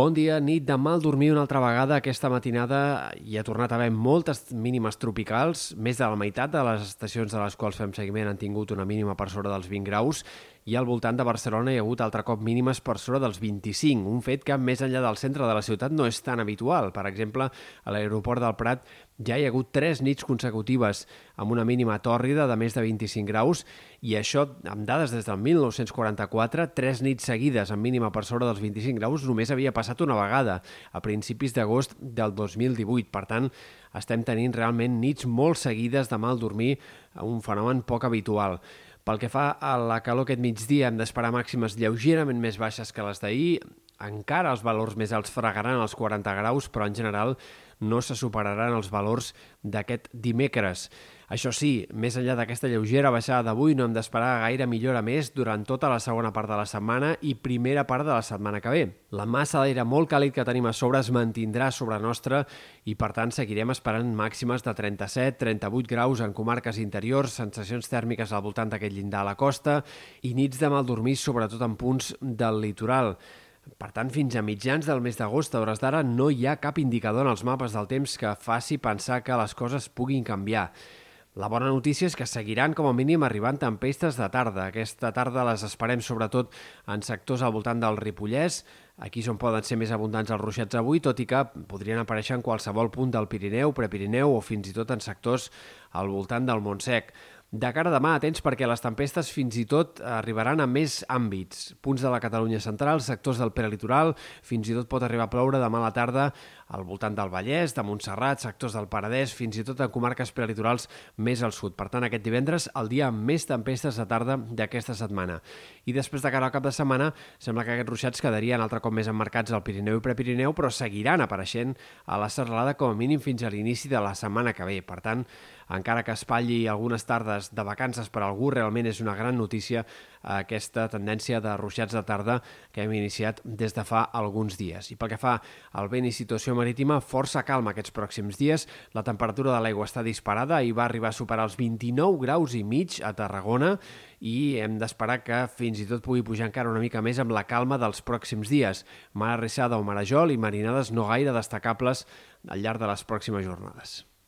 Bon dia, nit de mal dormir una altra vegada. Aquesta matinada hi ha tornat a haver moltes mínimes tropicals. Més de la meitat de les estacions de les quals fem seguiment han tingut una mínima per sobre dels 20 graus i al voltant de Barcelona hi ha hagut altre cop mínimes per sobre dels 25, un fet que més enllà del centre de la ciutat no és tan habitual. Per exemple, a l'aeroport del Prat ja hi ha hagut tres nits consecutives amb una mínima tòrrida de més de 25 graus i això, amb dades des del 1944, tres nits seguides amb mínima per sobre dels 25 graus només havia passat una vegada, a principis d'agost del 2018. Per tant, estem tenint realment nits molt seguides de mal dormir, un fenomen poc habitual. Pel que fa a la calor aquest migdia, hem d'esperar màximes lleugerament més baixes que les d'ahir. Encara els valors més alts fregaran els 40 graus, però en general no se superaran els valors d'aquest dimecres. Això sí, més enllà d'aquesta lleugera baixada d'avui, no hem d'esperar gaire millora més durant tota la segona part de la setmana i primera part de la setmana que ve. La massa d'aire molt càlid que tenim a sobre es mantindrà sobre nostra i, per tant, seguirem esperant màximes de 37-38 graus en comarques interiors, sensacions tèrmiques al voltant d'aquest llindar a la costa i nits de mal dormir, sobretot en punts del litoral. Per tant, fins a mitjans del mes d'agost, a hores d'ara, no hi ha cap indicador en els mapes del temps que faci pensar que les coses puguin canviar. La bona notícia és que seguiran com a mínim arribant tempestes de tarda. Aquesta tarda les esperem sobretot en sectors al voltant del Ripollès, aquí on poden ser més abundants els ruixats avui, tot i que podrien aparèixer en qualsevol punt del Pirineu, Prepirineu o fins i tot en sectors al voltant del Montsec. De cara a demà, atents perquè les tempestes fins i tot arribaran a més àmbits. Punts de la Catalunya central, sectors del prelitoral, fins i tot pot arribar a ploure demà a la tarda al voltant del Vallès, de Montserrat, sectors del Paradès, fins i tot en comarques prelitorals més al sud. Per tant, aquest divendres, el dia amb més tempestes de tarda d'aquesta setmana. I després de cara al cap de setmana, sembla que aquests ruixats quedarien altre cop més emmarcats al Pirineu i Prepirineu, però seguiran apareixent a la serralada com a mínim fins a l'inici de la setmana que ve. Per tant, encara que espatlli algunes tardes de vacances per a algú, realment és una gran notícia aquesta tendència de ruixats de tarda que hem iniciat des de fa alguns dies. I pel que fa al vent i situació marítima, força calma aquests pròxims dies. La temperatura de l'aigua està disparada i va arribar a superar els 29 graus i mig a Tarragona i hem d'esperar que fins i tot pugui pujar encara una mica més amb la calma dels pròxims dies. Mar arrissada o marajol i marinades no gaire destacables al llarg de les pròximes jornades.